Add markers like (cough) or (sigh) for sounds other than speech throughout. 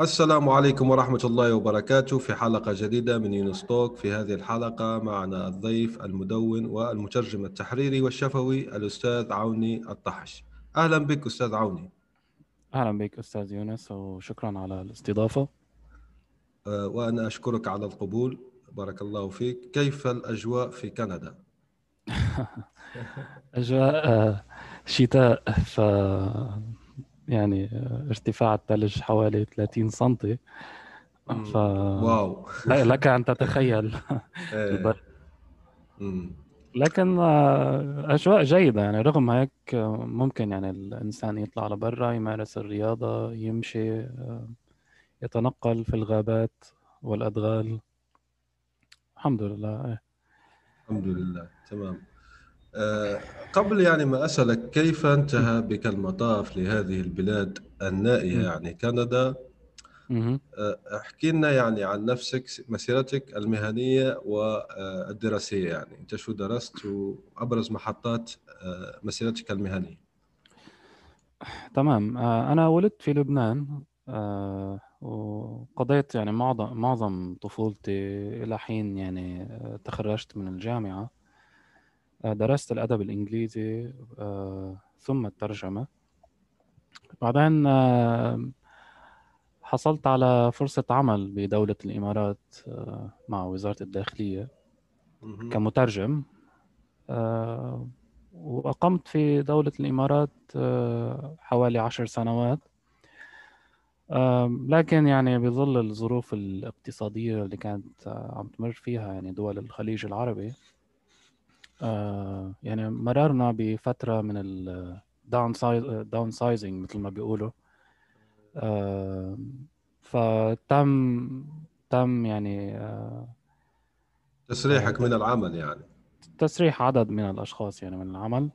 السلام عليكم ورحمة الله وبركاته في حلقة جديدة من يونس توك. في هذه الحلقة معنا الضيف المدون والمترجم التحريري والشفوي الأستاذ عوني الطحش. أهلا بك أستاذ عوني. أهلا بك أستاذ يونس وشكرا على الاستضافة. أه، وأنا أشكرك على القبول. بارك الله فيك. كيف الأجواء في كندا؟ (laughs) أجواء أه، شتاء ف يعني ارتفاع الثلج حوالي 30 سم ف واو. لك أن تتخيل. (laughs) (laughs) البرد لكن آه، أجواء جيدة يعني. رغم هيك آه، ممكن يعني الإنسان يطلع لبرا يمارس الرياضة يمشي آه، يتنقل في الغابات والأدغال. الحمد لله. الحمد لله. تمام. آه، قبل يعني ما أسألك كيف انتهى بك المطاف لهذه البلاد النائية يعني كندا؟ آه، احكي لنا يعني عن نفسك مسيرتك المهنية والدراسية يعني. أنت شو درست وأبرز محطات آه، مسيرتك المهنية؟ تمام. أنا ولدت في لبنان وقضيت يعني معظم معظم طفولتي إلى حين يعني تخرجت من الجامعة. آه، درست الأدب الإنجليزي آه، ثم الترجمة. بعدين آه، حصلت على فرصة عمل بدولة الإمارات مع وزارة الداخلية كمترجم. وأقمت في دولة الإمارات حوالي عشر سنوات. لكن يعني بظل الظروف الاقتصادية اللي كانت عم تمر فيها يعني دول الخليج العربي آه يعني مررنا بفترة من ال down downsizing مثل ما بيقولوا. آه فتم تم يعني آه تسريحك من العمل يعني. تسريح عدد من الأشخاص يعني من العمل.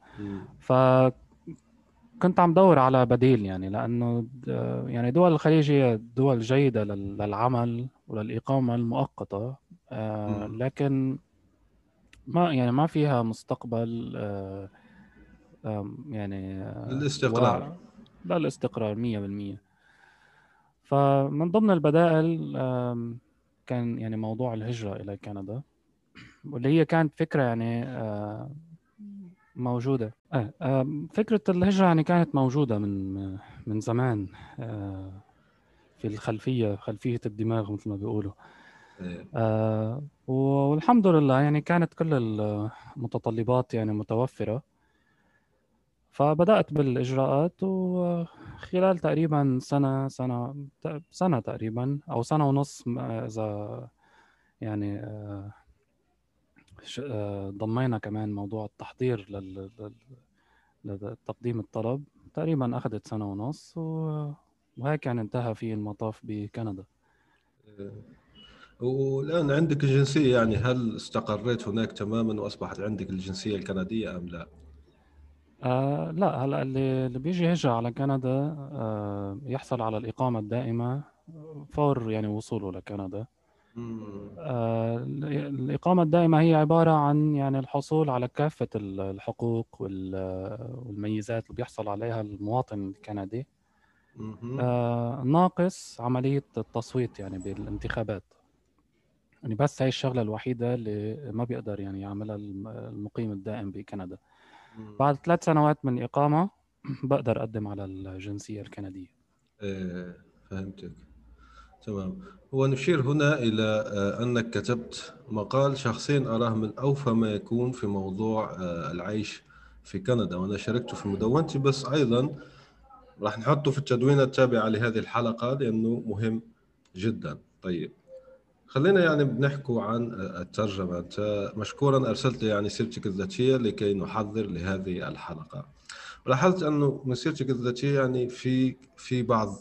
ف كنت عم دور على بديل يعني لأنه يعني دول الخليج هي دول جيدة للعمل وللإقامة المؤقتة. لكن ما يعني ما فيها مستقبل آه، يعني آه، للاستقرار. لا الاستقرار 100% فمن ضمن البدائل كان يعني موضوع الهجرة إلى كندا واللي هي كانت فكرة يعني آه، موجودة. فكرة الهجرة يعني كانت موجودة من من زمان في الخلفية خلفية الدماغ مثل ما بيقولوا. آه والحمد لله يعني كانت كل المتطلبات يعني متوفرة. فبدأت بالإجراءات وخلال تقريبا سنة سنة سنة تقريبا أو سنة ونص إذا يعني آه, آه، ضمينا كمان موضوع التحضير لتقديم الطلب. تقريبا أخذت سنة ونص وهيك يعني انتهى في المطاف بكندا. إيه. والآن عندك الجنسية يعني هل استقريت هناك تماما وأصبحت عندك الجنسية الكندية أم لا؟ آه لا هلا اللي اللي بيجي هجرة على كندا آه يحصل على الإقامة الدائمة فور يعني وصوله لكندا. آه الإقامة الدائمة هي عبارة عن يعني الحصول على كافة الحقوق والميزات اللي بيحصل عليها المواطن الكندي. آه ناقص عملية التصويت يعني بالانتخابات. يعني بس هاي الشغلة الوحيدة اللي ما بيقدر يعني يعملها المقيم الدائم بكندا. بعد ثلاث سنوات من إقامة (clears throat) بقدر أقدم على الجنسية الكندية. إيه فهمتك. تمام. هو نشير هنا إلى آه، أنك كتبت مقال شخصين أراه من اوفى ما يكون في موضوع آه، العيش في كندا وأنا شاركته في مدونتي. بس أيضا راح نحطه في التدوينة التابعة لهذه الحلقة لأنه مهم جدا. طيب. خلينا يعني بنحكوا عن الترجمة. أنت مشكورا أرسلت يعني سيرتك الذاتية لكي نحضر لهذه الحلقة. لاحظت انه مسيرتك الذاتية يعني في في بعض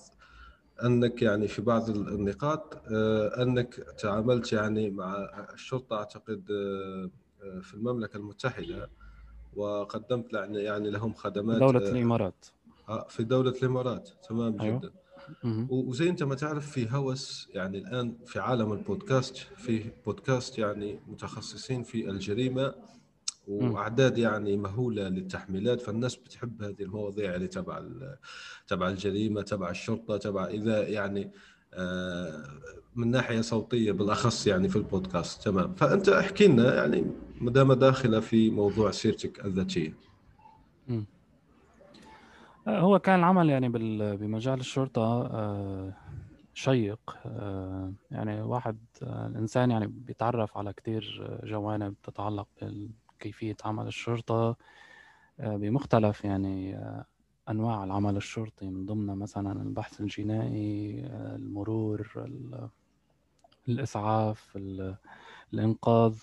أنك يعني في بعض النقاط آه، أنك تعاملت يعني مع الشرطة أعتقد آه، آه، في المملكة المتحدة وقدمت يعني لهم خدمات دولة الإمارات. في دولة الإمارات. تمام أيوه. جدا. وزي انت ما تعرف في هوس يعني الآن في عالم البودكاست في بودكاست يعني متخصصين في الجريمة وأعداد يعني مهولة للتحميلات فالناس بتحب هذه المواضيع اللي تبع تبع الجريمة تبع الشرطة تبع إذا يعني آه، من ناحية صوتية بالأخص يعني في البودكاست. تمام. فأنت احكي لنا يعني ما دام داخلة في موضوع سيرتك الذاتية. هو كان العمل يعني بمجال الشرطة آه، شيق. آه، يعني واحد الإنسان يعني بيتعرف على كثير جوانب تتعلق بال كيفية عمل الشرطة آه، بمختلف يعني آه، أنواع العمل الشرطي من ضمنها مثلا البحث الجنائي آه، المرور الإسعاف الإنقاذ.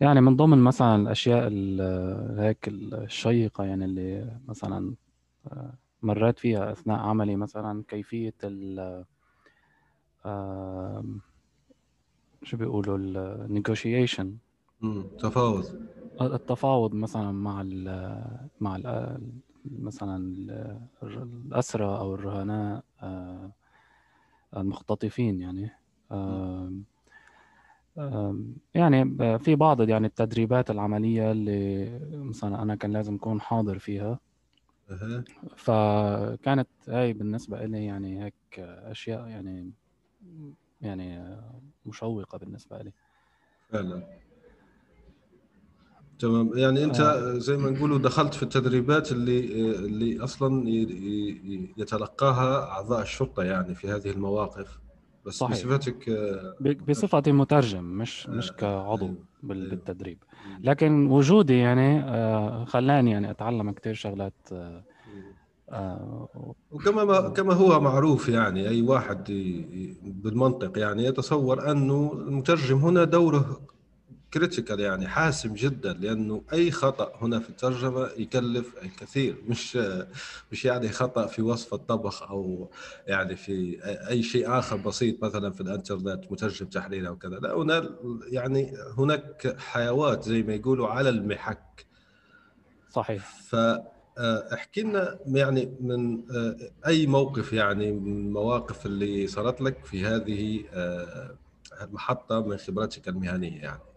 يعني من ضمن مثلا الأشياء هيك الشيقة يعني اللي مثلا مريت فيها أثناء عملي مثلا كيفية ال شو بيقولوا النيغوشيشن تفاوض. التفاوض مثلا مع ال مع ال مثلا الأسرى أو الرهناء آه، المختطفين يعني. يعني في بعض يعني التدريبات العملية اللي مثلا أنا كان لازم أكون حاضر فيها. فكانت هاي بالنسبة لي يعني هيك أشياء يعني يعني مشوقة بالنسبة لي فعلا. تمام. يعني أنت آه. زي ما نقولوا دخلت في التدريبات اللي اللي أصلا يتلقاها أعضاء الشرطة يعني في هذه المواقف. بس صحيح. بصفتك آه، بصفتي مترجم مش مش كعضو أيوه. بالتدريب لكن وجودي يعني آه، خلاني يعني أتعلم كثير شغلات وكما كما هو معروف يعني أي واحد بالمنطق يعني يتصور أنه المترجم هنا دوره كريتيكال يعني حاسم جدا لأنه أي خطأ هنا في الترجمة يكلف الكثير مش (laughs) مش يعني خطأ في وصف الطبخ أو يعني في أي شيء آخر بسيط مثلا في الإنترنت مترجم تحرير أو كذا. لا هنا يعني هناك حيوات زي ما يقولوا على المحك. صحيح. ف احكي لنا يعني من أي موقف يعني من المواقف اللي صارت لك في هذه المحطة من خبرتك المهنية يعني.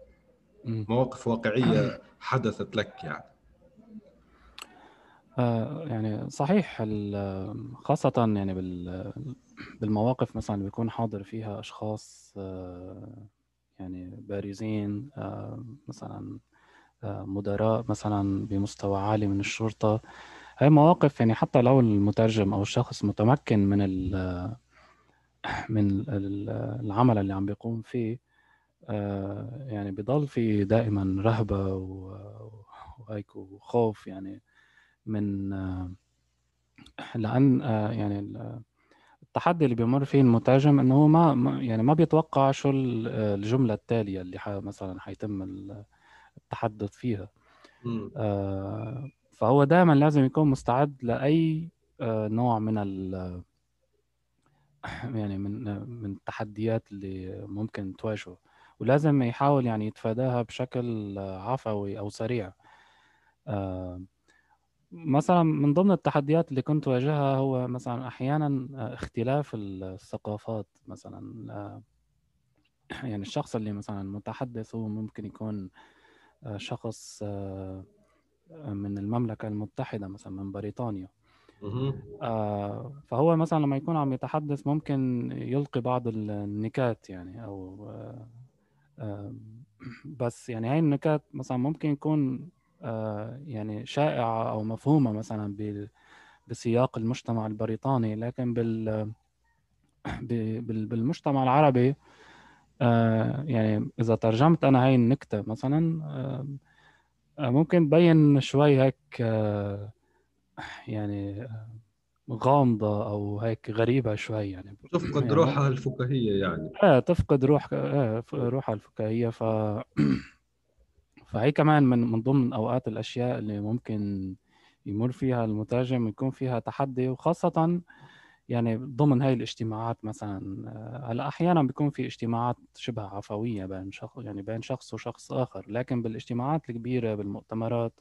مواقف واقعية حدثت لك يعني. آه يعني صحيح خاصة يعني بالمواقف مثلا اللي بيكون حاضر فيها أشخاص آه يعني بارزين آه مثلا آه مدراء مثلا بمستوى عالي من الشرطة. هاي مواقف يعني حتى لو المترجم أو الشخص متمكن من من العمل اللي عم بيقوم فيه آه، يعني بضل في دائما رهبة وهيك وخوف يعني من آه، لأن آه، يعني التحدي اللي بيمر فيه المترجم إنه هو ما يعني ما بيتوقع شو الجملة التالية اللي مثلا حيتم التحدث فيها. فهو دائما لازم يكون مستعد لأي نوع من ال يعني من من التحديات اللي ممكن تواجهه. ولازم يحاول يعني يتفاداها بشكل عفوي أو سريع. آه، مثلا من ضمن التحديات اللي كنت واجهها هو مثلا أحيانا اختلاف الثقافات مثلا آه، يعني الشخص اللي مثلا متحدث هو ممكن يكون آه، شخص من المملكة المتحدة مثلا من بريطانيا. فهو مثلا لما يكون عم يتحدث ممكن يلقي بعض النكات يعني أو (clears throat) بس يعني هاي النكات مثلا ممكن يكون آه، يعني شائعة أو مفهومة مثلا بسياق المجتمع البريطاني لكن (clears throat) بال بالمجتمع العربي آه، يعني إذا ترجمت أنا هاي النكتة مثلا آه، ممكن تبين شوي هيك يعني غامضة أو هيك غريبة شوي يعني. تفقد يعني روحها الفكاهية يعني. إيه تفقد روح إيه روحها الفكاهية ف (clears throat) فهي كمان من من ضمن أوقات الأشياء اللي ممكن يمر فيها المترجم يكون فيها تحدي. وخاصة يعني ضمن هاي الاجتماعات مثلا آه، هلأ أحيانا بيكون في اجتماعات شبه عفوية بين شخص يعني بين شخص وشخص آخر. لكن بالاجتماعات الكبيرة بالمؤتمرات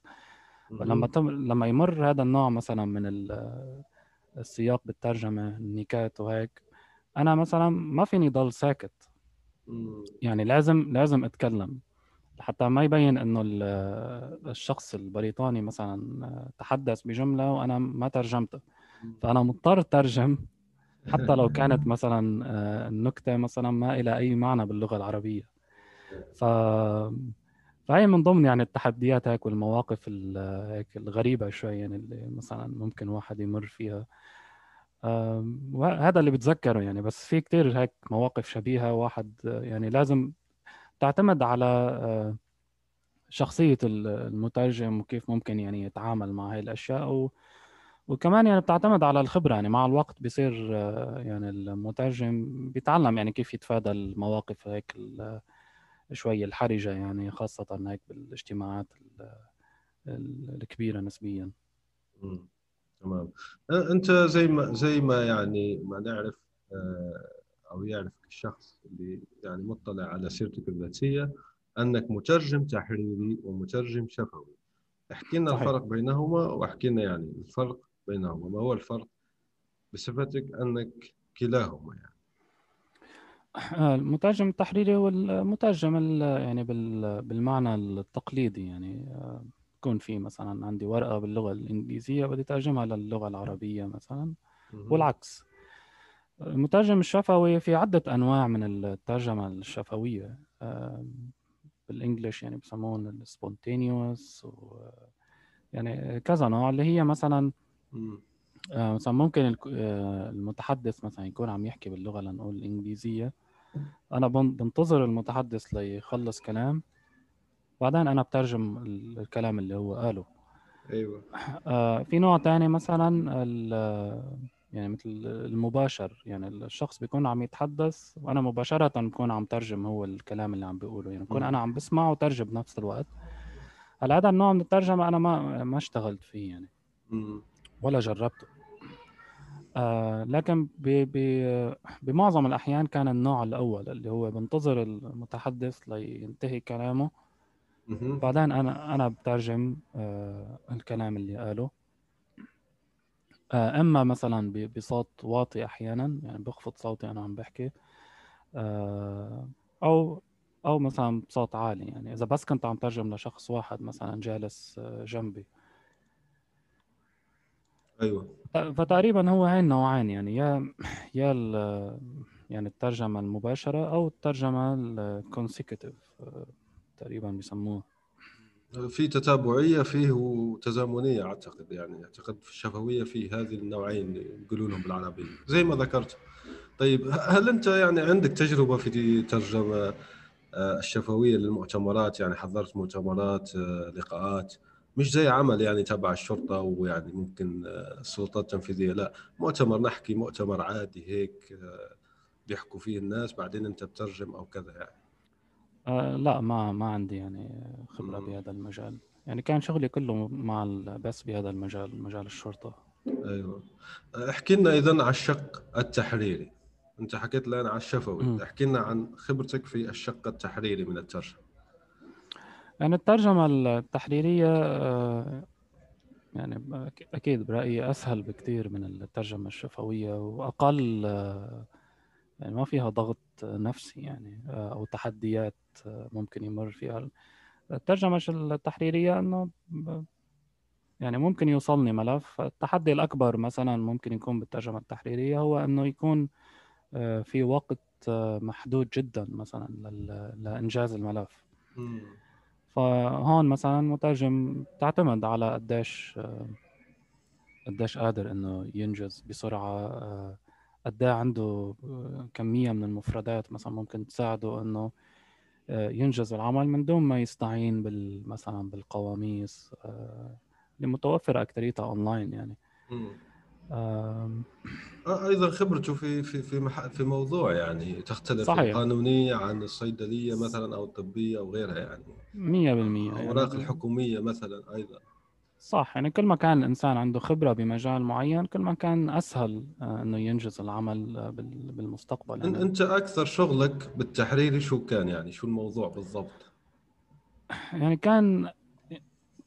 لما تم لما يمر هذا النوع مثلا من السياق بالترجمة النكات وهيك. أنا مثلا ما فيني ضل ساكت. يعني لازم لازم أتكلم. حتى ما يبين إنه الشخص البريطاني مثلا تحدث بجملة وأنا ما ترجمتها فأنا مضطر اترجم حتى لو كانت مثلا آه، النكتة مثلا ما إلى أي معنى باللغة العربية. ف فهي من ضمن يعني التحديات هيك والمواقف هيك الغريبة شوي يعني اللي مثلا ممكن واحد يمر فيها. وهذا اللي بتذكره يعني بس في كتير هيك مواقف شبيهة. واحد يعني لازم تعتمد على آه، شخصية المترجم وكيف ممكن يعني يتعامل مع هاي الأشياء. و وكمان يعني بتعتمد على الخبرة يعني مع الوقت بيصير آه، يعني المترجم بيتعلم يعني كيف يتفادى المواقف هيك شوي الحرجة يعني خاصة هيك بالاجتماعات الكبيرة نسبيا. تمام. أنت زي ما زي ما يعني ما نعرف آه، أو يعرف الشخص اللي يعني مطلع على سيرتك الذاتية أنك مترجم تحريري ومترجم شفوي. احكي لنا الفرق بينهما واحكي لنا يعني الفرق بينهما. ما هو الفرق بصفتك أنك كلاهما يعني؟ المترجم التحريري هو المترجم يعني بالمعنى التقليدي يعني آه، يكون في مثلا عندي ورقة باللغة الإنجليزية بدي أترجمها للغة العربية مثلا والعكس. المترجم الشفوي في عدة أنواع من الترجمة الشفوية آه، بالإنجليش يعني بسمون السبونتينيوس يعني كذا نوع اللي هي مثلا آه، مثلا ممكن آه، المتحدث مثلا يكون عم يحكي باللغة لنقول الإنجليزية أنا بنتظر المتحدث ليخلص كلام. بعدين أنا بترجم الكلام اللي هو قاله. أيوة. آه، في نوع تاني مثلا يعني مثل المباشر. يعني الشخص بيكون عم يتحدث وأنا مباشرة بكون عم ترجم هو الكلام اللي عم بيقوله. يعني بكون أنا عم بسمع وترجم بنفس الوقت. هلأ هذا النوع من الترجمة أنا ما ما اشتغلت فيه يعني. ولا جربته. آه لكن ب ب بمعظم الأحيان كان النوع الأول اللي هو بنتظر المتحدث لينتهي كلامه. بعدين أنا أنا بترجم آه الكلام اللي قاله. آه إما مثلا بصوت واطي أحيانا يعني بخفض صوتي أنا عم بحكي آه أو أو مثلا بصوت عالي. يعني إذا بس كنت عم ترجم لشخص واحد مثلا جالس آه، جنبي أيوه. فتقريبا هو هاي النوعين يعني يا يا يعني الترجمة المباشرة أو الترجمة الكونسيكتيف تقريبا بيسموها. في تتابعية فيه وتزامنية أعتقد يعني أعتقد في الشفوية في هذه النوعين يقولوا لهم بالعربية زي ما ذكرت. طيب هل أنت يعني عندك تجربة في ترجمة آه، الشفوية للمؤتمرات؟ يعني حضرت مؤتمرات آه، لقاءات مش زي عمل يعني تبع الشرطة ويعني ممكن آه، السلطات التنفيذية لا مؤتمر نحكي مؤتمر عادي هيك آه، بيحكوا فيه الناس بعدين انت بترجم أو كذا يعني. آه لا ما ما عندي يعني خبرة بهذا المجال. يعني كان شغلي كله مع بس بهذا المجال مجال الشرطة. أيوه. احكي لنا اذا على الشق التحريري. أنت حكيت لنا على الشفوي. احكي لنا عن خبرتك في الشق التحريري من الترجمة. يعني الترجمة التحريرية آه، يعني أكيد برأيي أسهل بكتير من الترجمة الشفوية وأقل آه، يعني ما فيها ضغط نفسي يعني آه، أو تحديات ممكن يمر فيها. الترجمة التحريرية أنه يعني ممكن يوصلني ملف. التحدي الأكبر مثلا ممكن يكون بالترجمة التحريرية هو أنه يكون في وقت محدود جدا مثلا لإنجاز الملف. فهون مثلا المترجم تعتمد على قديش قديش قادر إنه ينجز بسرعة. قد عنده كمية من المفردات مثلا ممكن تساعده إنه ينجز العمل من دون ما يستعين بال مثلا بالقواميس اللي متوفرة اكثريتها أونلاين يعني. أيضا خبرته في في في في موضوع يعني تختلف صحيح. القانونية عن الصيدلية مثلا أو الطبية أو غيرها يعني. 100% الاوراق يعني. الحكومية مثلا أيضا. صح يعني كل ما كان الإنسان عنده خبرة بمجال معين كل ما كان أسهل آه، إنه ينجز العمل بالمستقبل يعني. أنت أكثر شغلك بالتحريري شو كان يعني؟ شو الموضوع بالضبط؟ يعني كان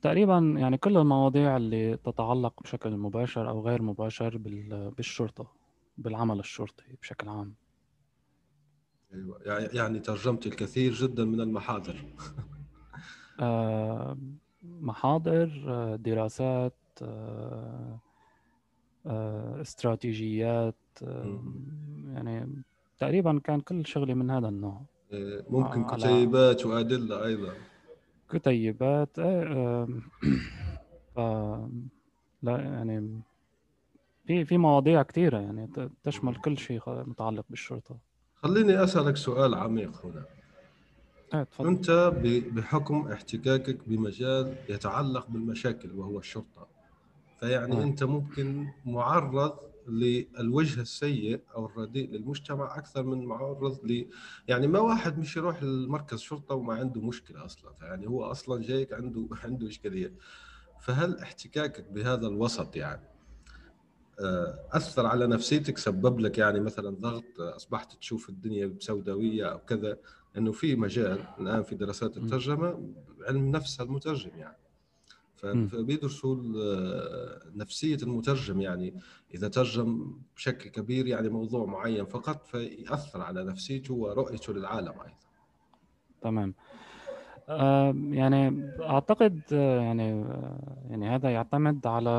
تقريبا يعني كل المواضيع اللي تتعلق بشكل مباشر أو غير مباشر بالشرطة بالعمل الشرطي بشكل عام. أيوه يعني ترجمت الكثير جدا من المحاضر. (laughs) آه، محاضر آه، دراسات آه، استراتيجيات يعني تقريبا كان كل شغلي من هذا النوع. ممكن كتيبات وأدلة أيضا. كتيبات إيه ف لا يعني في في مواضيع كثيره يعني تشمل كل شيء متعلق بالشرطة خليني أسألك سؤال عميق هنا إيه تفضل. أنت بحكم احتكاكك بمجال يتعلق بالمشاكل وهو الشرطة فيعني آه. أنت ممكن معرض للوجه السيء أو الرديء للمجتمع أكثر من معرض ل يعني ما واحد مش يروح لمركز شرطة وما عنده مشكلة أصلا يعني هو أصلا جايك عنده (laughs) عنده إشكالية. فهل احتكاكك بهذا الوسط يعني آه، أثر على نفسيتك سبب لك يعني مثلا ضغط أصبحت تشوف الدنيا بسوداوية أو كذا؟ انه في مجال الآن في دراسات الترجمة علم نفس المترجم يعني. فبيدرسوا نفسية المترجم يعني إذا ترجم بشكل كبير يعني موضوع معين فقط فيأثر على نفسيته ورؤيته للعالم أيضا. تمام. يعني أعتقد يعني يعني هذا يعتمد على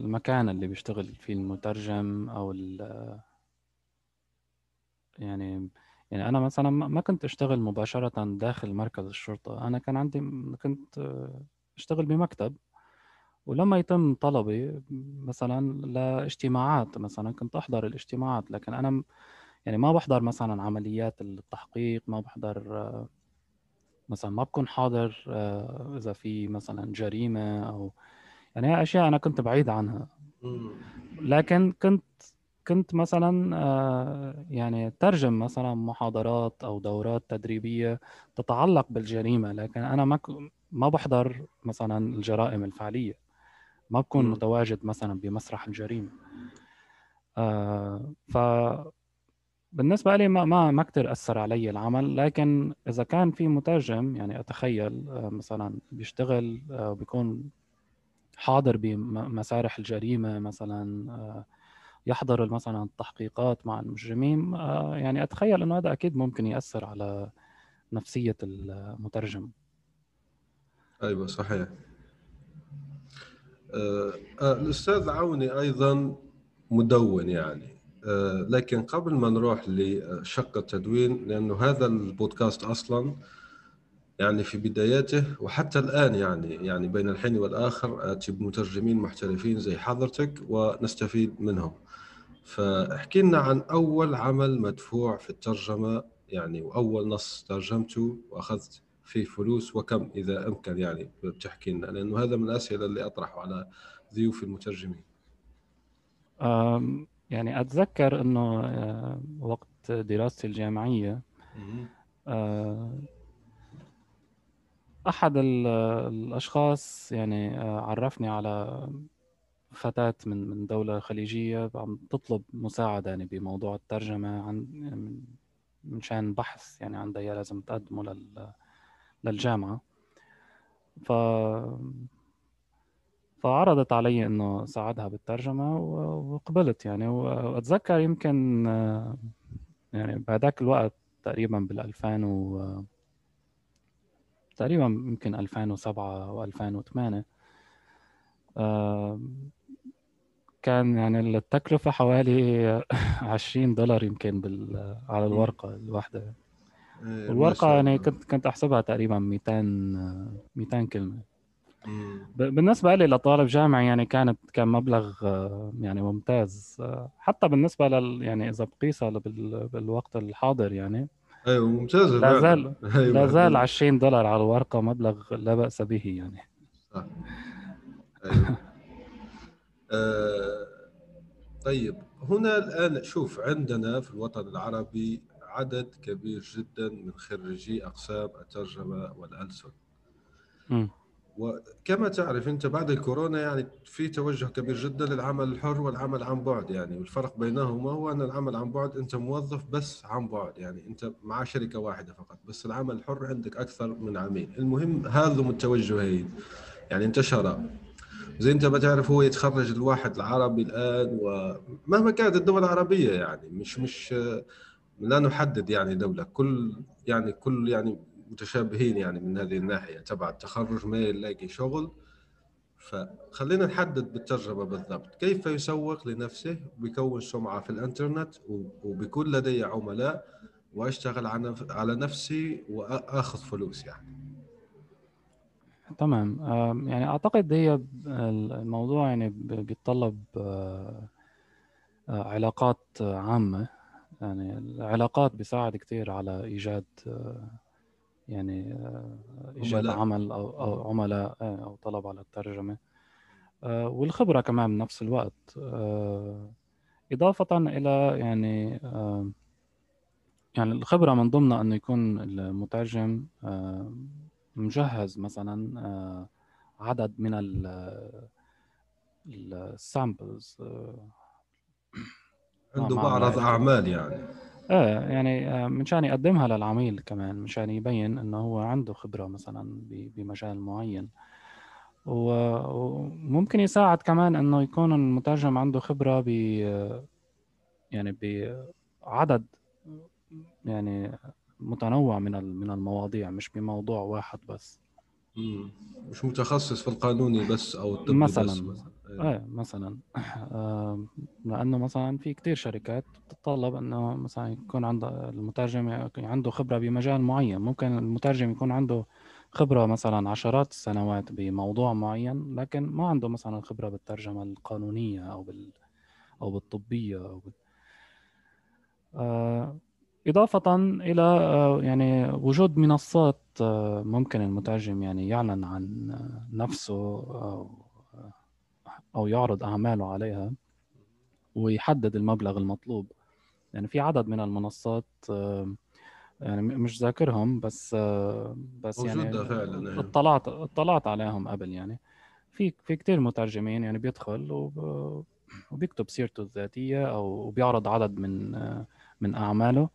المكان اللي بيشتغل فيه المترجم أو يعني يعني أنا مثلا ما كنت أشتغل مباشرة داخل مركز الشرطة. أنا كان عندي كنت أشتغل بمكتب. ولما يتم طلبي مثلا لاجتماعات مثلا كنت أحضر الاجتماعات لكن أنا يعني ما بحضر مثلا عمليات التحقيق ما بحضر مثلا ما بكون حاضر آه، إذا في مثلا جريمة أو يعني هي أشياء أنا كنت بعيد عنها. لكن كنت كنت مثلا آه، يعني ترجم مثلا محاضرات أو دورات تدريبية تتعلق بالجريمة لكن أنا ما ما بحضر مثلا الجرائم الفعلية. ما بكون متواجد مثلا بمسرح الجريمة. آه ف بالنسبة لي ما ما ما كثير أثر علي العمل لكن إذا كان في مترجم يعني أتخيل آه مثلا بيشتغل آه بيكون حاضر بمسارح الجريمة مثلا آه يحضر مثلا التحقيقات مع المجرمين يعني أتخيل إنه هذا أكيد ممكن يأثر على نفسية المترجم. أيوة صحيح. آه، آه، الأستاذ عوني أيضا مدون يعني. آه، لكن قبل ما نروح لشق التدوين لأنه هذا البودكاست أصلا يعني في بداياته وحتى الآن يعني يعني بين الحين والآخر آتي بمترجمين محترفين زي حضرتك ونستفيد منهم. فاحكي لنا عن أول عمل مدفوع في الترجمة يعني وأول نص ترجمته وأخذت في فلوس وكم إذا أمكن يعني بتحكي لنا لأنه هذا من الاسئله اللي أطرحه على ضيوف المترجمين. يعني أتذكر إنه وقت دراستي الجامعية آه، أحد الأشخاص يعني آه، عرفني على فتاة من من دولة خليجية عم تطلب مساعدة يعني بموضوع الترجمة عن مشان بحث يعني عندها لازم تقدمه لل للجامعة. ف فعرضت علي إنه ساعدها بالترجمة وقبلت يعني. وأتذكر يمكن يعني بهذاك الوقت تقريبا بال 2000 و تقريبا يمكن 2007 و 2008 كان يعني التكلفة حوالي (laughs) 20 دولار يمكن بال... على الورقة الواحدة. والورقه يعني كنت كنت أحسبها تقريبا 200 200 كلمة. بالنسبة لي لطالب جامعي يعني كانت كان مبلغ يعني ممتاز. حتى بالنسبة لل يعني إذا بقيسها بالوقت الحاضر يعني أيوه ممتاز لا زال (laughs) أيوة. لا زال 20 دولار على الورقة مبلغ لا بأس به يعني. صح. أيوة. (laughs) آه طيب هنا الآن شوف عندنا في الوطن العربي عدد كبير جدا من خريجي أقسام الترجمة والألسن. وكما تعرف أنت بعد الكورونا يعني في توجه كبير جدا للعمل الحر والعمل عن بعد يعني والفرق بينهما هو أن العمل عن بعد أنت موظف بس عن بعد يعني أنت مع شركة واحدة فقط بس العمل الحر عندك أكثر من عميل. المهم هذا التوجهين يعني انتشر. زي أنت بتعرف هو يتخرج الواحد العربي الآن ومهما كانت الدول العربية يعني مش مش لا نحدد يعني دولة كل يعني كل يعني متشابهين يعني من هذه الناحية تبع التخرج ما يلاقي شغل. فخلينا نحدد بالترجمه بالضبط. كيف يسوق لنفسه ويكون سمعة في الإنترنت وبيكون لدي عملاء وأشتغل على نفسي وأخذ فلوس يعني. تمام. يعني أعتقد هي الموضوع يعني بيتطلب آه، آه، علاقات عامة. يعني العلاقات بيساعد كثير على إيجاد آه، يعني إيجاد عمل أو أو عملاء أو طلب على الترجمة. والخبرة كمان بنفس الوقت. إضافة إلى يعني يعني الخبرة من ضمنها إنه يكون المترجم مجهز مثلا آه، عدد من السامبلز آه، عنده معرض أعمال يعني. إيه يعني آه، منشان يقدمها للعميل كمان منشان يبين إنه هو عنده خبرة مثلا بمجال معين. وممكن يساعد كمان إنه يكون المترجم عنده خبرة ب يعني بعدد يعني متنوع من من المواضيع مش بموضوع واحد بس. مش متخصص في القانوني بس أو الطبي مثلا. بس مثلا. إيه. مثلا. آه لأنه مثلا في كتير شركات بتتطلب إنه مثلا يكون عند المترجم عنده خبرة بمجال معين. ممكن المترجم يكون عنده خبرة مثلا عشرات السنوات بموضوع معين لكن ما عنده مثلا خبرة بالترجمة القانونية أو بال أو بالطبية أو بال... آه إضافة إلى آه، يعني وجود منصات آه، ممكن المترجم يعني يعلن عن نفسه أو أو يعرض أعماله عليها ويحدد المبلغ المطلوب. يعني في عدد من المنصات آه، يعني مش ذاكرهم بس بس يعني فعلا إيه. اطلعت اطلعت عليهم قبل يعني. في في كثير مترجمين يعني بيدخل وبيكتب سيرته الذاتية أو بيعرض عدد من من أعماله.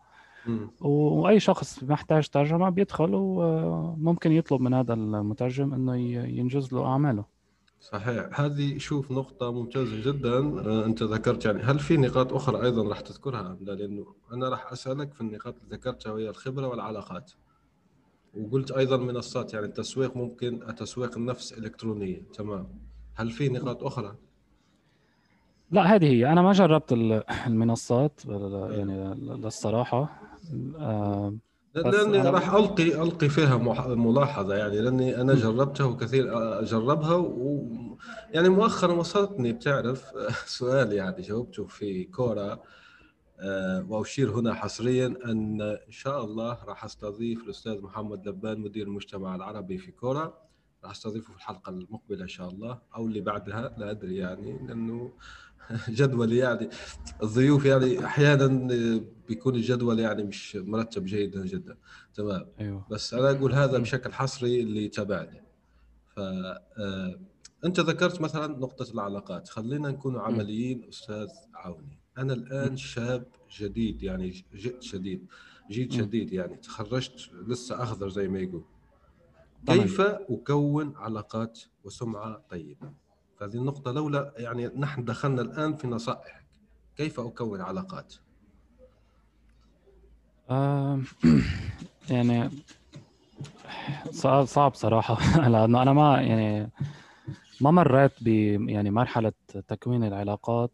وأي شخص محتاج ترجمة بيدخل وممكن يطلب من هذا المترجم إنه ينجز له أعماله. صحيح. هذه شوف نقطة ممتازة جدا آه، أنت ذكرت يعني. هل في نقاط أخرى أيضا راح تذكرها أم لا؟ لأنه أنا راح أسألك في النقاط اللي ذكرتها وهي الخبرة والعلاقات. وقلت أيضا منصات يعني التسويق ممكن التسويق النفس إلكترونية تمام. هل في نقاط أخرى؟ لا هذه هي. أنا ما جربت المنصات يعني للصراحة. آه لأني راح القي ألقي فيها ملاحظة يعني لأني أنا جربتها وكثير أجربها و يعني مؤخرا وصلتني بتعرف؟ (laughs) سؤال يعني جاوبته في كورا آه، وأشير هنا حصريا أن إن شاء الله راح أستضيف الأستاذ محمد لبان مدير المجتمع العربي في كورا راح أستضيفه في الحلقة المقبلة إن شاء الله أو اللي بعدها لا أدري يعني لأنه (laughs) جدول يعني الضيوف يعني أحيانا بيكون الجدول يعني مش مرتب جيدا جدا. تمام. أيوه. بس أنا أقول هذا بشكل حصري اللي يتابعني. ف آه، أنت ذكرت مثلا نقطة العلاقات. خلينا نكون عمليين أستاذ عوني. أنا الآن شاب جديد يعني جئت شديد جيت شديد يعني تخرجت لسه أخضر زي ما يقول. كيف أكون علاقات وسمعة طيبة؟ فهذه النقطة لولا يعني نحن دخلنا الآن في نصائح كيف أكون علاقات؟ آه (clears throat) يعني صعب صعب صراحة. (laughs) لأنه أنا ما يعني ما مريت ب يعني مرحلة تكوين العلاقات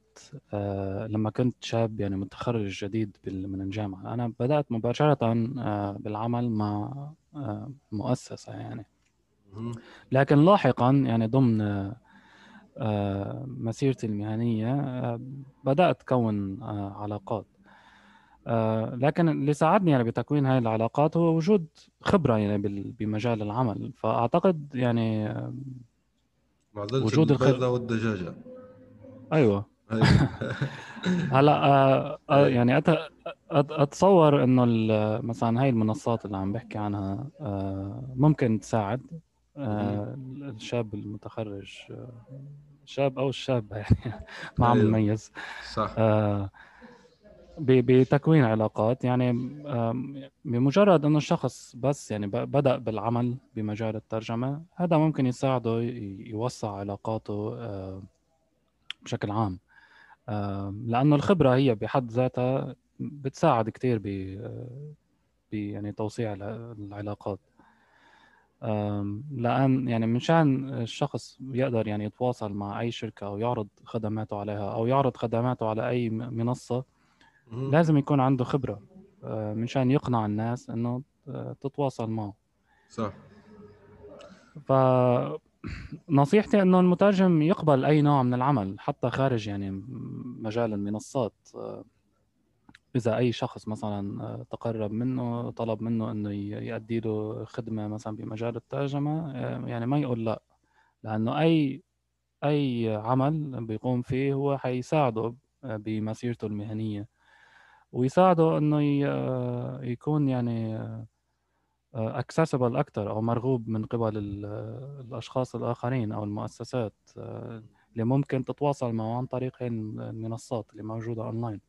آه لما كنت شاب يعني متخرج جديد من الجامعة. أنا بدأت مباشرة آه بالعمل مع آه مؤسسة يعني. لكن لاحقا يعني ضمن آه، مسيرتي المهنية آه، بدأت أكون آه، علاقات. لكن اللي ساعدني يعني بتكوين هاي العلاقات هو وجود خبرة يعني بمجال العمل. فأعتقد يعني وجود الخبرة والدجاجة. أيوة. (laughs) هلا آه آه يعني أت... أتصور إنه مثلا هاي المنصات اللي عم بحكي عنها آه ممكن تساعد الشاب المتخرج شاب أو الشابه (laughs) يعني ما عم نميز. صح. بتكوين علاقات يعني بمجرد إنه الشخص بس يعني بدأ بالعمل بمجال الترجمة هذا ممكن يساعده يوسع علاقاته بشكل عام. لأنه الخبرة هي بحد ذاتها بتساعد كثير ب يعني توسيع العلاقات. لأن يعني مشان الشخص يقدر يعني يتواصل مع أي شركة أو يعرض خدماته عليها أو يعرض خدماته على أي منصة لازم يكون عنده خبرة آه، مشان يقنع الناس إنه آه، تتواصل معه. صح. ف نصيحتي إنه المترجم يقبل أي نوع من العمل حتى خارج يعني مجال المنصات. آه، إذا أي شخص مثلا تقرب منه طلب منه إنه يؤدي له خدمة مثلا بمجال الترجمة يعني ما يقول لا. لأنه أي أي عمل بيقوم فيه هو حيساعده بمسيرته المهنية. ويساعده إنه يكون يعني accessible أكثر أو مرغوب من قبل الأشخاص الآخرين أو المؤسسات اللي ممكن تتواصل معه عن طريق المنصات اللي موجودة اونلاين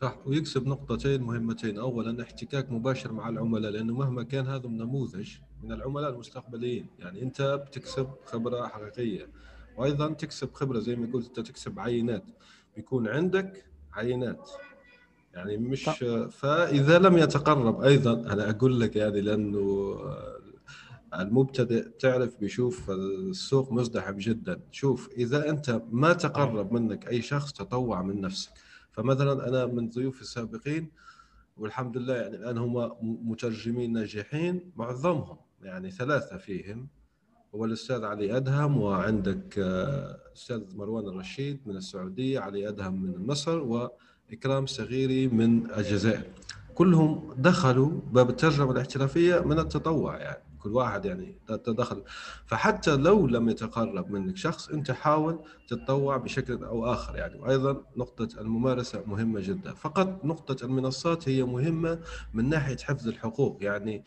صح ويكسب نقطتين مهمتين. اولا احتكاك مباشر مع العملاء لأنه مهما كان هذا نموذج من العملاء المستقبليين. يعني أنت بتكسب خبرة حقيقية وأيضا تكسب خبرة زي ما قلت أنت تكسب عينات. بيكون عندك عينات. يعني مش فإذا لم يتقرب أيضا أنا أقول لك يعني لأنه المبتدئ تعرف بيشوف السوق مزدحم جدا. شوف إذا أنت ما تقرب منك أي شخص تطوع من نفسك. فمثلا أنا من ضيوفي السابقين والحمد لله يعني الآن هم مترجمين ناجحين معظمهم يعني ثلاثة فيهم. هو الأستاذ علي أدهم وعندك آه، أستاذ مروان الرشيد من السعودية علي أدهم من مصر و إكرام صغيري من الجزائر. كلهم دخلوا باب الترجمة الاحترافية من التطوع يعني كل واحد يعني تدخل. فحتى لو لم يتقرب منك شخص أنت حاول تتطوع بشكل أو آخر يعني. وأيضا نقطة الممارسة مهمة جدا. فقط نقطة المنصات هي مهمة من ناحية حفظ الحقوق يعني.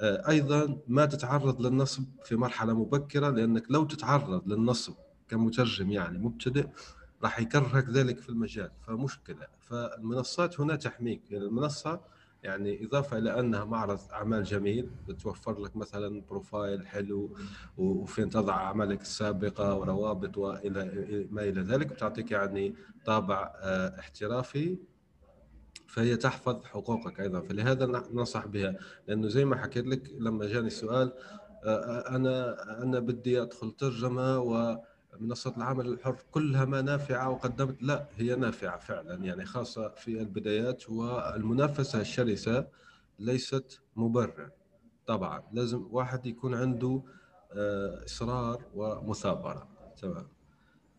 آه، أيضا ما تتعرض للنصب في مرحلة مبكرة لأنك لو تتعرض للنصب كمترجم يعني مبتدئ راح يكرهك ذلك في المجال فمشكلة. فالمنصات هنا تحميك يعني المنصة يعني إضافة إلى أنها معرض أعمال جميل بتوفر لك مثلا بروفايل حلو وفين تضع أعمالك السابقة وروابط وإلى ما إلى ذلك بتعطيك يعني طابع آه، احترافي فهي تحفظ حقوقك أيضا. فلهذا ننصح بها. لأنه زي ما حكيت لك لما جاني السؤال آه، آه، أنا أنا بدي أدخل ترجمة و منصات العمل الحر كلها ما نافعة وقدمت لا هي نافعة فعلا. يعني خاصة في البدايات والمنافسة الشرسة ليست مبرر طبعا لازم واحد يكون عنده آه، إصرار ومثابرة. تمام.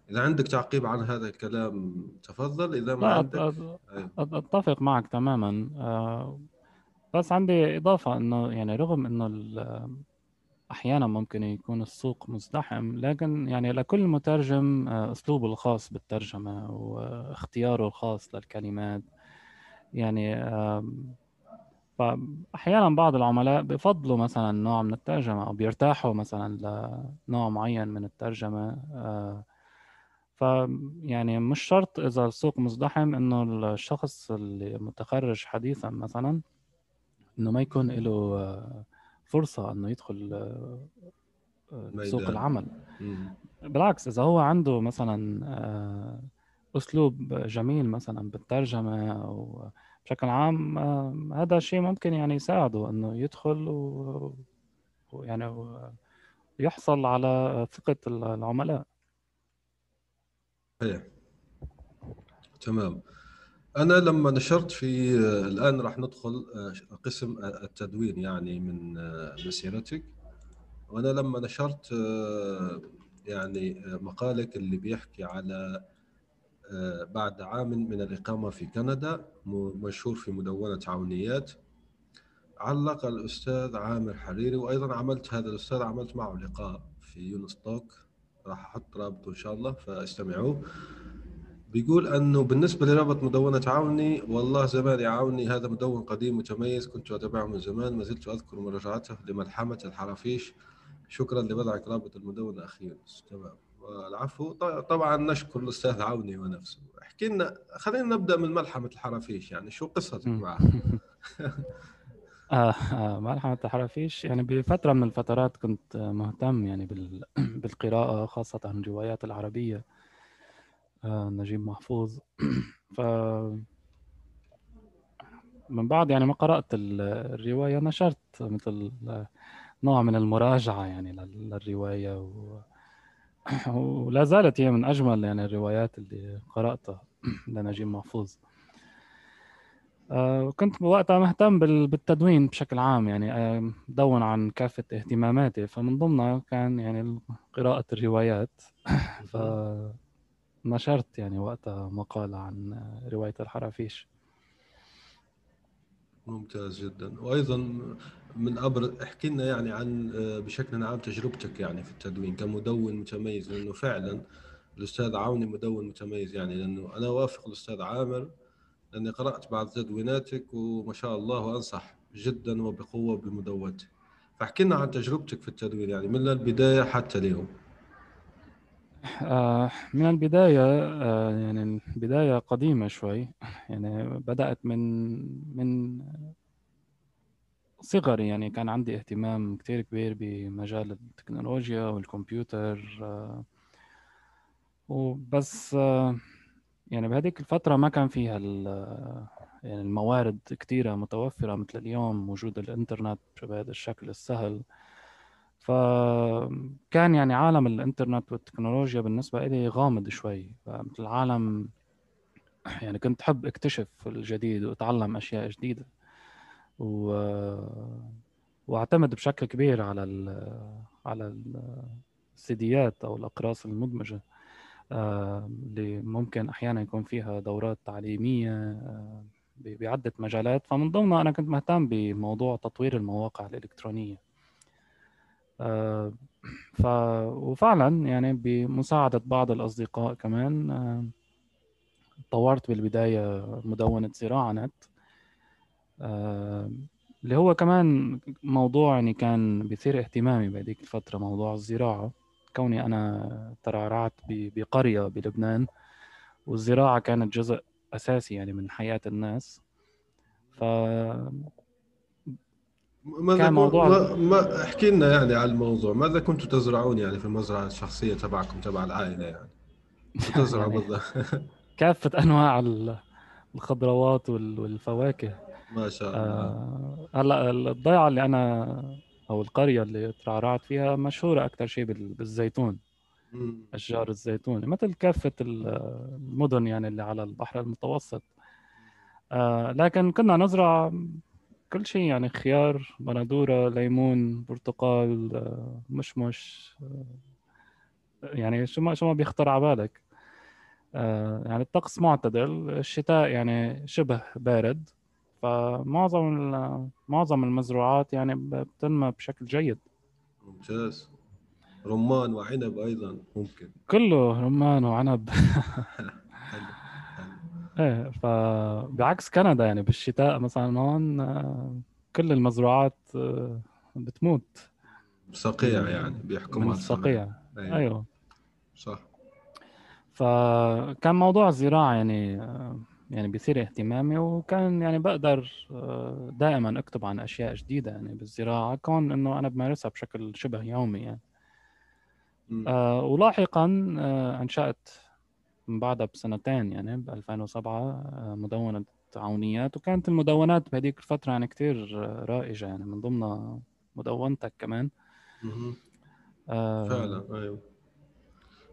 إذا عندك تعقيب عن هذا الكلام تفضل. إذا ما عندك. أتفق معك تماما. آه، بس عندي إضافة إنه يعني رغم إنه أحيانا ممكن يكون السوق مزدحم لكن يعني لكل مترجم آه، أسلوبه الخاص بالترجمة واختياره الخاص للكلمات. يعني فأحيانا بعض العملاء بفضلوا مثلا نوع من الترجمة أو بيرتاحوا مثلا لنوع معين من الترجمة آه، ف يعني مش شرط إذا السوق مزدحم إنه الشخص اللي متخرج حديثا مثلا إنه ما يكون له آه، فرصة إنه يدخل آه، آه، سوق العمل. بالعكس إذا هو عنده مثلا آه، أسلوب جميل مثلا بالترجمة أو بشكل عام هذا الشيء ممكن يعني يساعده إنه يدخل ويعني يحصل على ثقة العملاء. إيه تمام. أنا لما نشرت في الآن راح ندخل آه، قسم التدوين يعني من آه، مسيرتك وأنا لما نشرت آه، يعني مقالك اللي بيحكي على بعد عام من الإقامة في كندا مشهور في مدونة عونيات علق الأستاذ عامر حريري وأيضا عملت هذا الأستاذ عملت معه لقاء في يونس توك. راح أحط رابطه إن شاء الله فاستمعوه. بيقول أنه بالنسبة لرابط مدونة عوني والله زمان عوني هذا مدون قديم متميز كنت أتابعه من زمان ما زلت أذكر مراجعته لملحمة الحرافيش. شكرا لوضعك رابط المدونة أخيرا تمام. العفو طبعا نشكر الأستاذ عوني ونفسه. احكي لنا خلينا نبدأ من ملحمة الحرافيش يعني شو قصتك معها (laughs) آه آه ملحمة الحرافيش يعني بفترة من الفترات كنت مهتم يعني بالقراءة خاصة الروايات العربية. آه نجيب محفوظ. (clears throat) ف من بعد يعني ما قرأت الرواية نشرت مثل نوع من المراجعة يعني للرواية و... (clears throat) ولا زالت هي من أجمل يعني الروايات اللي قرأتها (clears throat) لنجيب محفوظ. آه، كنت وقتها مهتم بالتدوين بشكل عام يعني آه، دون عن كافة اهتماماتي. فمن ضمنها كان يعني قراءة الروايات. فنشرت يعني وقتها مقالة عن رواية الحرافيش. ممتاز جدا. وأيضا من ابرز احكي لنا يعني عن آه، بشكل عام تجربتك يعني في التدوين كمدون متميز لأنه فعلا الأستاذ عوني مدون متميز يعني لأنه أنا وافق الأستاذ عامر لأني قرأت بعض تدويناتك وما شاء الله وانصح جدا وبقوة بمدونتك. فاحكي لنا عن تجربتك في التدوين يعني من البداية حتى اليوم. من البداية آه، يعني بداية قديمة شوي. يعني بدأت من من صغري. يعني كان عندي اهتمام كتير كبير بمجال التكنولوجيا والكمبيوتر آه، وبس يعني بهذيك الفترة ما كان فيها يعني الموارد كتيرة متوفرة مثل اليوم وجود الإنترنت بهذا الشكل السهل. فكان يعني عالم الإنترنت والتكنولوجيا بالنسبة لي غامض شوي. فمثل العالم يعني كنت حب أكتشف الجديد وأتعلم أشياء جديدة. و... وأعتمد بشكل كبير على ال... على السيديات أو الأقراص المدمجة آه، اللي ممكن أحيانا يكون فيها دورات تعليمية آه، بعدة مجالات. فمن ضمنها أنا كنت مهتم بموضوع تطوير المواقع الإلكترونية. آه، ف وفعلا يعني بمساعدة بعض الأصدقاء كمان طورت بالبداية مدونة زراعة نت اللي هو كمان موضوع يعني كان بيثير اهتمامي بهذيك الفترة موضوع الزراعة. كوني أنا ترعرعت بقرية بلبنان والزراعة كانت جزء أساسي يعني من حياة الناس. ف ماذا كان موضوع ما, ما احكي لنا يعني على الموضوع. ماذا كنتوا تزرعون يعني في المزرعة الشخصية تبعكم تبع العائلة يعني؟ (laughs) تزرعوا يعني بالضبط؟ (laughs) كافة أنواع الخضروات والفواكه. ما شاء الله. آه هلا الضيعة اللي أنا أو القرية اللي ترعرعت فيها مشهورة أكثر شيء بالزيتون أشجار الزيتون مثل كافة المدن يعني اللي على البحر المتوسط. آه لكن كنا نزرع كل شيء يعني خيار بندورة ليمون برتقال مشمش يعني شو ما شو ما بيخطر على بالك. يعني الطقس معتدل الشتاء يعني شبه بارد فمعظم معظم المزروعات يعني بتنمى بشكل جيد. ممتاز. رمان وعنب أيضا ممكن. كله رمان وعنب. (laughs) إيه فبعكس كندا يعني بالشتاء مثلا هون كل المزروعات بتموت. صقيع يعني بيحكموا على الصقيع أيوه. أيوه. صح. فكان موضوع الزراعة يعني يعني بيثير اهتمامي وكان يعني بقدر آه، دائما أكتب عن أشياء جديدة يعني بالزراعة كون إنه أنا بمارسها بشكل شبه يومي يعني. آه ولاحقا آه أنشأت من بعدها بسنتين يعني ب 2007 آه مدونة عونيات. وكانت المدونات بهذيك الفترة يعني كثير رائجة يعني من ضمنها مدونتك كمان. آه فعلا أيوه.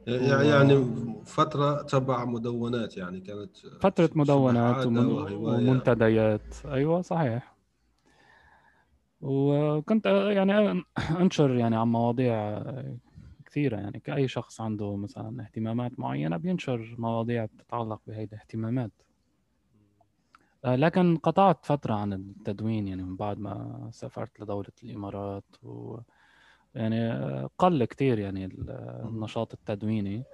يعني فترة تبع مدونات يعني كانت فترة مدونات ومنتديات. أيوة صحيح. وكنت يعني أنشر يعني عن مواضيع كثيرة يعني كأي شخص عنده مثلا اهتمامات معينة بينشر مواضيع بتتعلق بهي الاهتمامات. لكن قطعت فترة عن التدوين يعني من بعد ما سافرت لدولة الإمارات و يعني قل كتير يعني النشاط التدويني.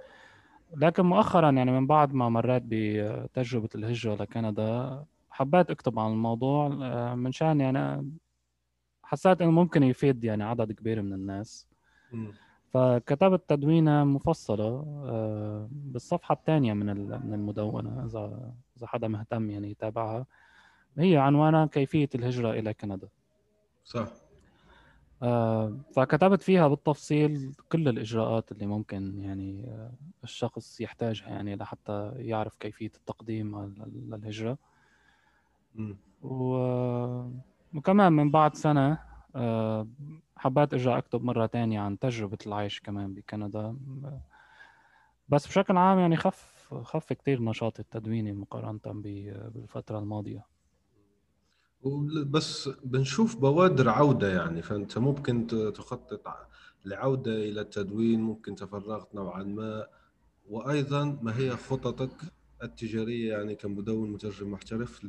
لكن مؤخرا يعني من بعد ما مريت بتجربة الهجرة لكندا حبيت أكتب عن الموضوع آه، من شان يعني حسيت إنه ممكن يفيد يعني عدد كبير من الناس. فكتبت تدوينة مفصلة آه، بالصفحة الثانية من من المدونة إذا إذا حدا مهتم يعني يتابعها. هي عنوانها كيفية الهجرة إلى كندا. صح. آه، فكتبت فيها بالتفصيل كل الإجراءات اللي ممكن يعني آه، الشخص يحتاجها يعني لحتى يعرف كيفية التقديم للهجرة وكمان من بعد سنة حبيت أرجع أكتب مرة تانية عن تجربة العيش كمان بكندا. بس بشكل عام يعني خف خف كتير نشاطي التدويني مقارنة بالفترة الماضية. بس بنشوف بوادر عودة يعني فأنت ممكن تخطط لعودة إلى التدوين ممكن تفرغت نوعا ما. وأيضا ما هي خططك التجارية يعني كمدون مترجم محترف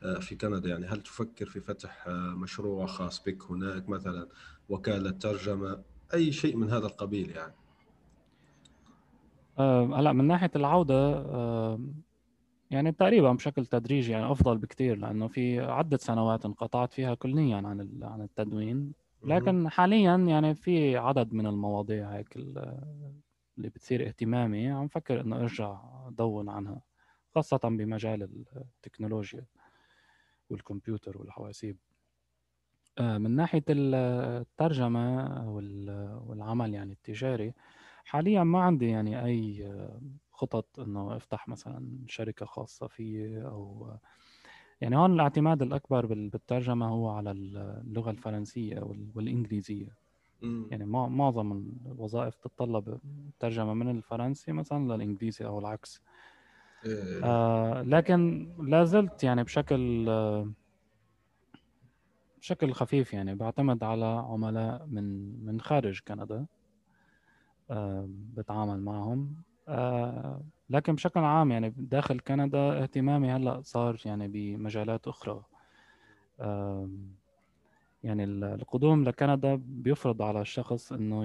في كندا يعني. هل تفكر في فتح آه، مشروع خاص بك هناك مثلا وكالة ترجمة أي شيء من هذا القبيل يعني؟ آه، هلا من ناحية العودة يعني تقريبا بشكل تدريجي يعني أفضل بكثير لأنه في عدة سنوات انقطعت فيها كليا عن عن التدوين. لكن حاليا يعني في عدد من المواضيع هيك اللي بتصير اهتمامي عم فكر إنه أرجع أدون عنها خاصة بمجال التكنولوجيا. والكمبيوتر والحواسيب؟ آه، من ناحية الترجمة والعمل يعني التجاري حاليا ما عندي يعني أي خطط إنه أفتح مثلا شركة خاصة فيي أو يعني هون الاعتماد الأكبر بالترجمة هو على اللغة الفرنسية والإنجليزية. يعني معظم الوظائف تتطلب ترجمة من الفرنسي مثلا للإنجليزي أو العكس. آه لكن لا زلت يعني بشكل آه بشكل خفيف يعني بعتمد على عملاء من من خارج كندا آه بتعامل معهم. آه لكن بشكل عام يعني داخل كندا اهتمامي هلأ صار يعني بمجالات أخرى. آه يعني القدوم لكندا بيفرض على الشخص إنه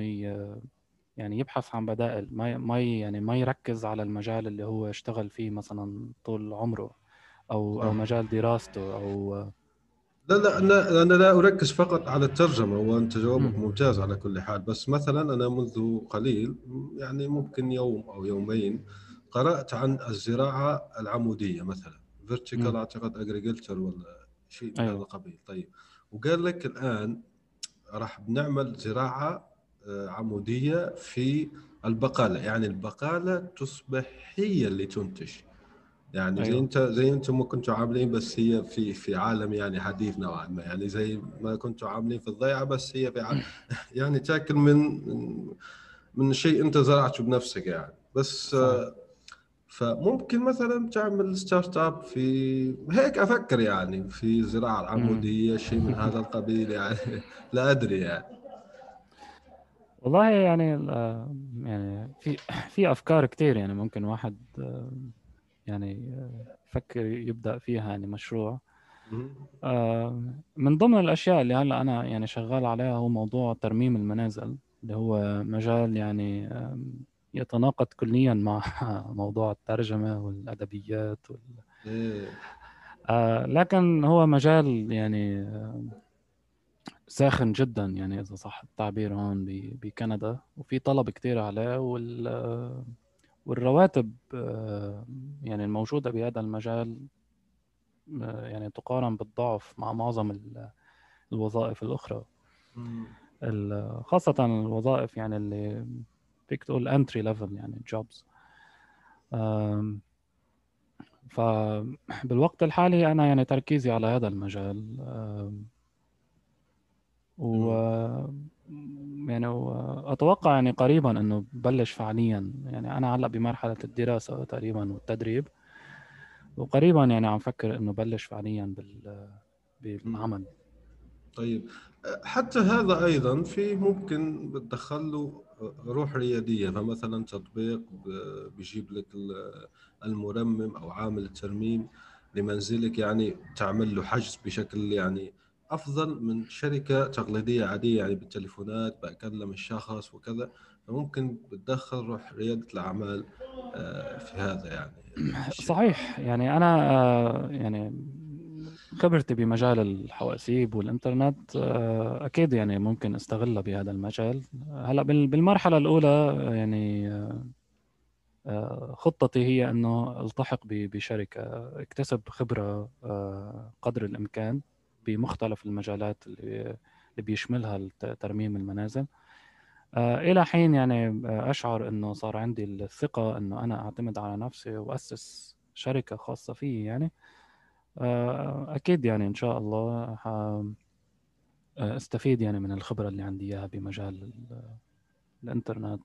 يعني يبحث عن بدائل ما ما يعني ما يركز على المجال اللي هو اشتغل فيه مثلا طول عمره أو أو مجال دراسته أو لا لا أنا أنا لا أركز فقط على الترجمة وانت جوابك ممتاز على كل حال. بس مثلا أنا منذ قليل يعني ممكن يوم أو يومين قرأت عن الزراعة العمودية مثلا vertical أعتقد agriculture ولا شيء من أيوه. هذا القبيل. طيب وقال لك الآن راح بنعمل زراعة آه، عمودية في البقالة. يعني البقالة تصبح هي اللي تنتج. يعني أيوة. زي انت زي أنتم ما كنتوا عاملين بس هي في في عالم يعني حديث نوعا ما. يعني زي ما كنتوا عاملين في الضيعة بس هي في عالم. (laughs) (laughs) يعني تأكل من من شيء أنت زرعته بنفسك يعني. بس صح. فممكن مثلا تعمل startup في هيك أفكر يعني في الزراعه العمودية شيء من (laughs) هذا القبيل يعني. لا أدري يعني. والله يعني يعني في (clears throat) في أفكار كثير يعني ممكن واحد يعني يفكر يبدأ فيها يعني مشروع من ضمن الأشياء اللي هلأ أنا يعني شغال عليها هو موضوع ترميم المنازل اللي هو مجال يعني يتناقض كليا مع (laughs) موضوع الترجمة والأدبيات وال... إيه. آه لكن هو مجال يعني ساخن جدا يعني إذا صح التعبير هون بكندا وفي طلب كتير عليه وال والرواتب يعني الموجودة بهذا المجال يعني تقارن بالضعف مع معظم الوظائف الأخرى. خاصة الوظائف يعني اللي فيك تقول entry level يعني jobs فبالوقت الحالي أنا يعني تركيزي على هذا المجال. و يعني أتوقع يعني قريبا إنه بلش فعليا. يعني أنا هلأ بمرحلة الدراسة تقريبا والتدريب وقريبا يعني عم فكر إنه بلش فعليا بال بالعمل. طيب حتى هذا أيضا في ممكن بتدخل له روح ريادية فمثلا تطبيق بيجيب لك المرمم أو عامل الترميم لمنزلك يعني تعمل له حجز بشكل يعني أفضل من شركة تقليدية عادية يعني بالتليفونات بكلم الشخص وكذا. ممكن بتدخل روح ريادة الأعمال آه، في هذا يعني صحيح. يعني أنا آه، يعني خبرتي بمجال الحواسيب والإنترنت آه، أكيد يعني ممكن استغلها بهذا المجال. هلأ بالمرحلة الأولى يعني خطتي هي إنه ألتحق بشركة اكتسب خبرة قدر الإمكان. بمختلف المجالات اللي بيشملها ترميم المنازل. آه، إلى حين يعني آه، أشعر إنه صار عندي الثقة إنه أنا أعتمد على نفسي وأسس شركة خاصة فيي يعني. آه، أكيد يعني إن شاء الله أستفيد يعني من الخبرة اللي عندي إياها بمجال الإنترنت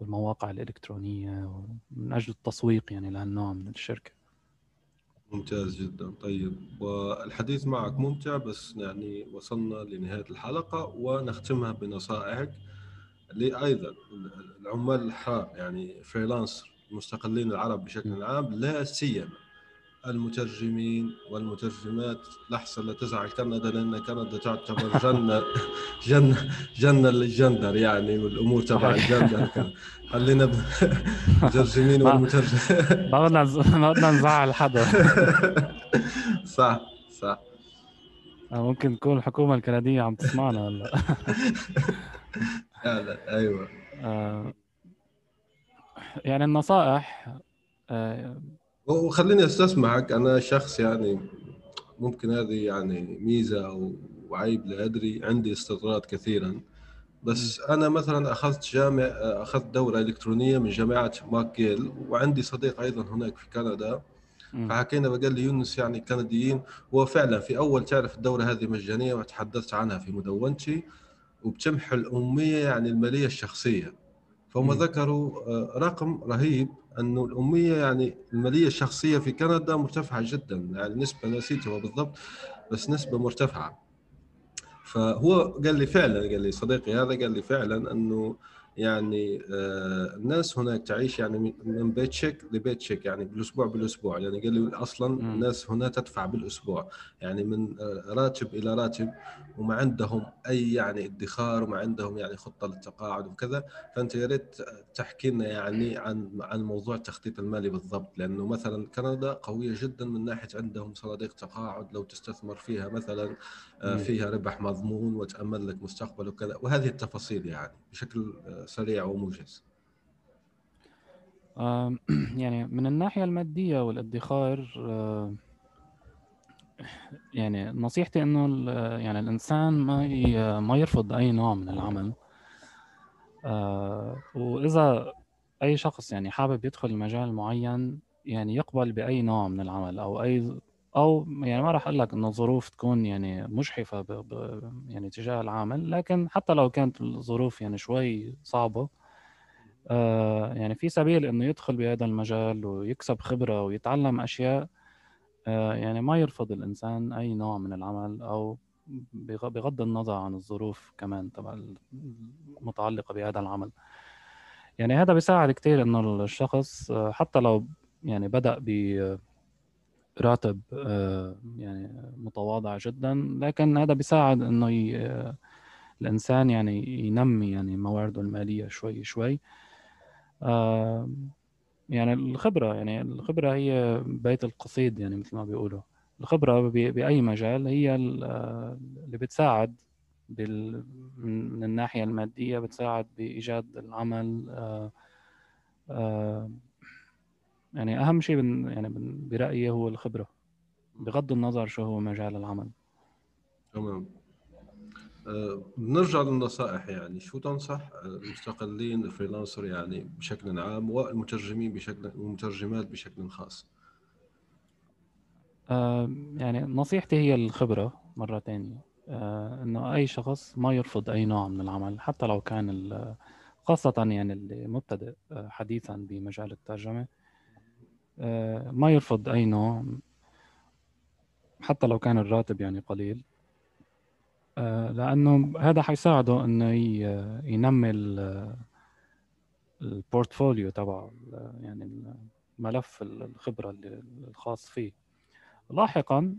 والمواقع الإلكترونية من أجل التسويق يعني لهالنوع من الشركة. ممتاز جدا. طيب والحديث معك ممتع بس يعني وصلنا لنهاية الحلقة ونختمها بنصائحك لأيضا العمال الحار يعني فريلانسر المستقلين العرب بشكل عام لا سيما المترجمين والمترجمات. لحظة لا تزعل كندا لأن كندا تعتبر جنة (laughs) جنة جنة للجندر يعني والأمور تبع الجندر خلينا (laughs) مترجمين والمترجم. ما بدنا ما بدنا نزعل حدا (laughs) صح صح. آه، ممكن تكون الحكومة الكندية عم تسمعنا هلا (laughs) لا أيوه. آه، يعني النصائح آه، وخليني أستسمعك. أنا شخص يعني ممكن هذه يعني ميزة أو عيب لا أدري عندي استطراد كثيرا. بس. أنا مثلا أخذت جامع أخذت دوره إلكترونية من جامعة ماكيل وعندي صديق أيضا هناك في كندا. فحكينا فقال لي يونس يعني كنديين هو فعلا في أول تعرف الدورة هذه مجانية وتحدثت عنها في مدونتي وبتمحو الاميه يعني المالية الشخصية. فهم ذكروا آه، رقم رهيب أنه الأمية يعني المالية الشخصية في كندا مرتفعة جدا يعني نسبة نسيتها بالضبط بس نسبة مرتفعة. فهو قال لي فعلا قال لي صديقي هذا قال لي فعلا أنه يعني آه، الناس هناك تعيش يعني من بيت شيك لبيت شيك يعني بالأسبوع بالأسبوع. يعني قال لي أصلا الناس هنا تدفع بالأسبوع. يعني من آه، راتب إلى راتب وما عندهم أي يعني ادخار وما عندهم يعني خطة للتقاعد وكذا. فأنت يا ريت تحكي لنا يعني عن عن موضوع التخطيط المالي بالضبط. لأنه مثلا كندا قوية جدا من ناحية عندهم صناديق تقاعد لو تستثمر فيها مثلا آه، فيها ربح مضمون وتأمن لك مستقبل وكذا. وهذه التفاصيل يعني بشكل سريع وموجز (clears throat) يعني من الناحية المادية والادخار يعني نصيحتي إنه يعني الإنسان ما ما يرفض أي نوع من العمل. وإذا أي شخص يعني حابب يدخل مجال معين يعني يقبل بأي نوع من العمل أو أي أو يعني ما راح أقول لك إنه الظروف تكون يعني مجحفة ب... ب... يعني تجاه العامل لكن حتى لو كانت الظروف يعني شوي صعبة آه يعني في سبيل إنه يدخل بهذا المجال ويكسب خبرة ويتعلم أشياء آه يعني ما يرفض الإنسان أي نوع من العمل أو بغض النظر عن الظروف كمان تبع المتعلقة بهذا العمل. يعني هذا بيساعد كثير إنه الشخص آه، حتى لو يعني بدأ ب راتب آه، يعني متواضع جدا لكن هذا بيساعد إنه الإنسان يعني ينمي يعني موارده المالية شوي شوي. يعني الخبرة يعني الخبرة هي بيت القصيد يعني مثل ما بيقولوا. الخبرة بأي مجال هي اللي بتساعد بال... من الناحية المادية بتساعد بإيجاد العمل آه، آه، يعني أهم شيء بن يعني برأيي هو الخبرة. بغض النظر شو هو مجال العمل. تمام. أه نرجع للنصائح يعني. شو تنصح؟ المستقلين الفريلانسر يعني بشكل عام والمترجمين بشكل والمترجمات بشكل خاص. أه يعني نصيحتي هي الخبرة مرة تانية أه إنه أي شخص ما يرفض أي نوع من العمل حتى لو كان خاصة يعني اللي مبتدئ آه، حديثا بمجال الترجمة آه، ما يرفض أي نوع حتى لو كان الراتب يعني قليل. آه، لأنه هذا حيساعده إنه ينمي البورتفوليو تبعه يعني ملف الخبرة الخاص فيه. لاحقا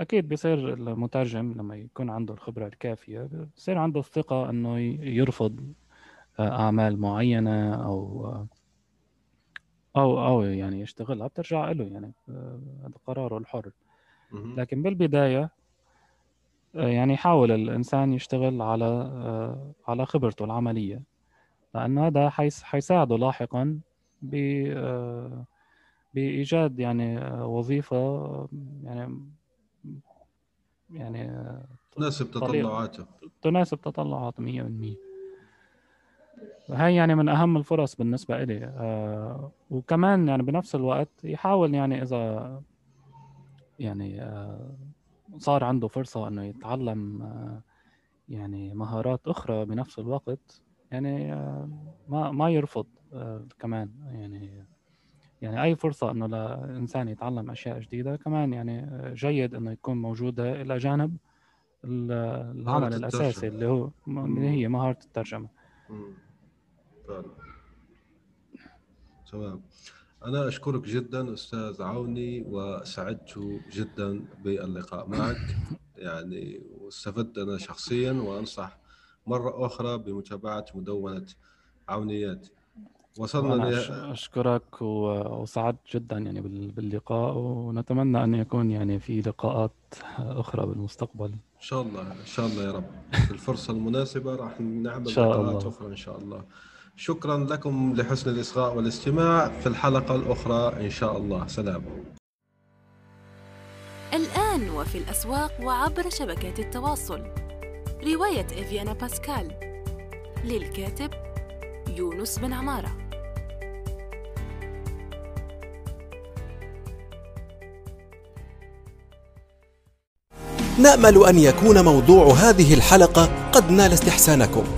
أكيد بصير المترجم لما يكون عنده الخبرة الكافية بصير عنده الثقة إنه يرفض أعمال معينة أو أو أو يعني يشتغلها بترجع له يعني هذا قراره الحر. لكن بالبداية يعني يحاول الإنسان يشتغل على على خبرته العملية لأنه هذا حيساعده لاحقا ب بإيجاد يعني وظيفة يعني يعني تناسب تطلعاته. تناسب تطلعاته 100% هاي يعني من أهم الفرص بالنسبة إلي. آه وكمان يعني بنفس الوقت يحاول يعني إذا يعني آه صار عنده فرصة إنه يتعلم آه يعني مهارات أخرى بنفس الوقت يعني آه ما ما يرفض آه كمان يعني يعني أي فرصة إنه لإنسان يتعلم أشياء جديدة كمان يعني جيد إنه يكون موجودة إلى جانب العمل الأساسي اللي هو اللي هي مهارة الترجمة. فعلا تمام. أنا أشكرك جدا أستاذ عوني وسعدت جدا باللقاء معك. (laughs) يعني واستفدت أنا شخصيا وأنصح مرة أخرى بمتابعة مدونة عونيات. وصلنا أنا أشكرك وسعدت جدا يعني باللقاء ونتمنى أن يكون يعني في لقاءات أخرى بالمستقبل. إن شاء الله إن شاء الله يا رب. (laughs) في الفرصة المناسبة راح نعمل لقاءات أخرى إن شاء الله. شكرا لكم لحسن الإصغاء والاستماع في الحلقة الأخرى إن شاء الله. سلام. الآن وفي الأسواق وعبر شبكات التواصل. رواية إفيانا باسكال. للكاتب يونس بن عمارة. نأمل أن يكون موضوع هذه الحلقة قد نال استحسانكم.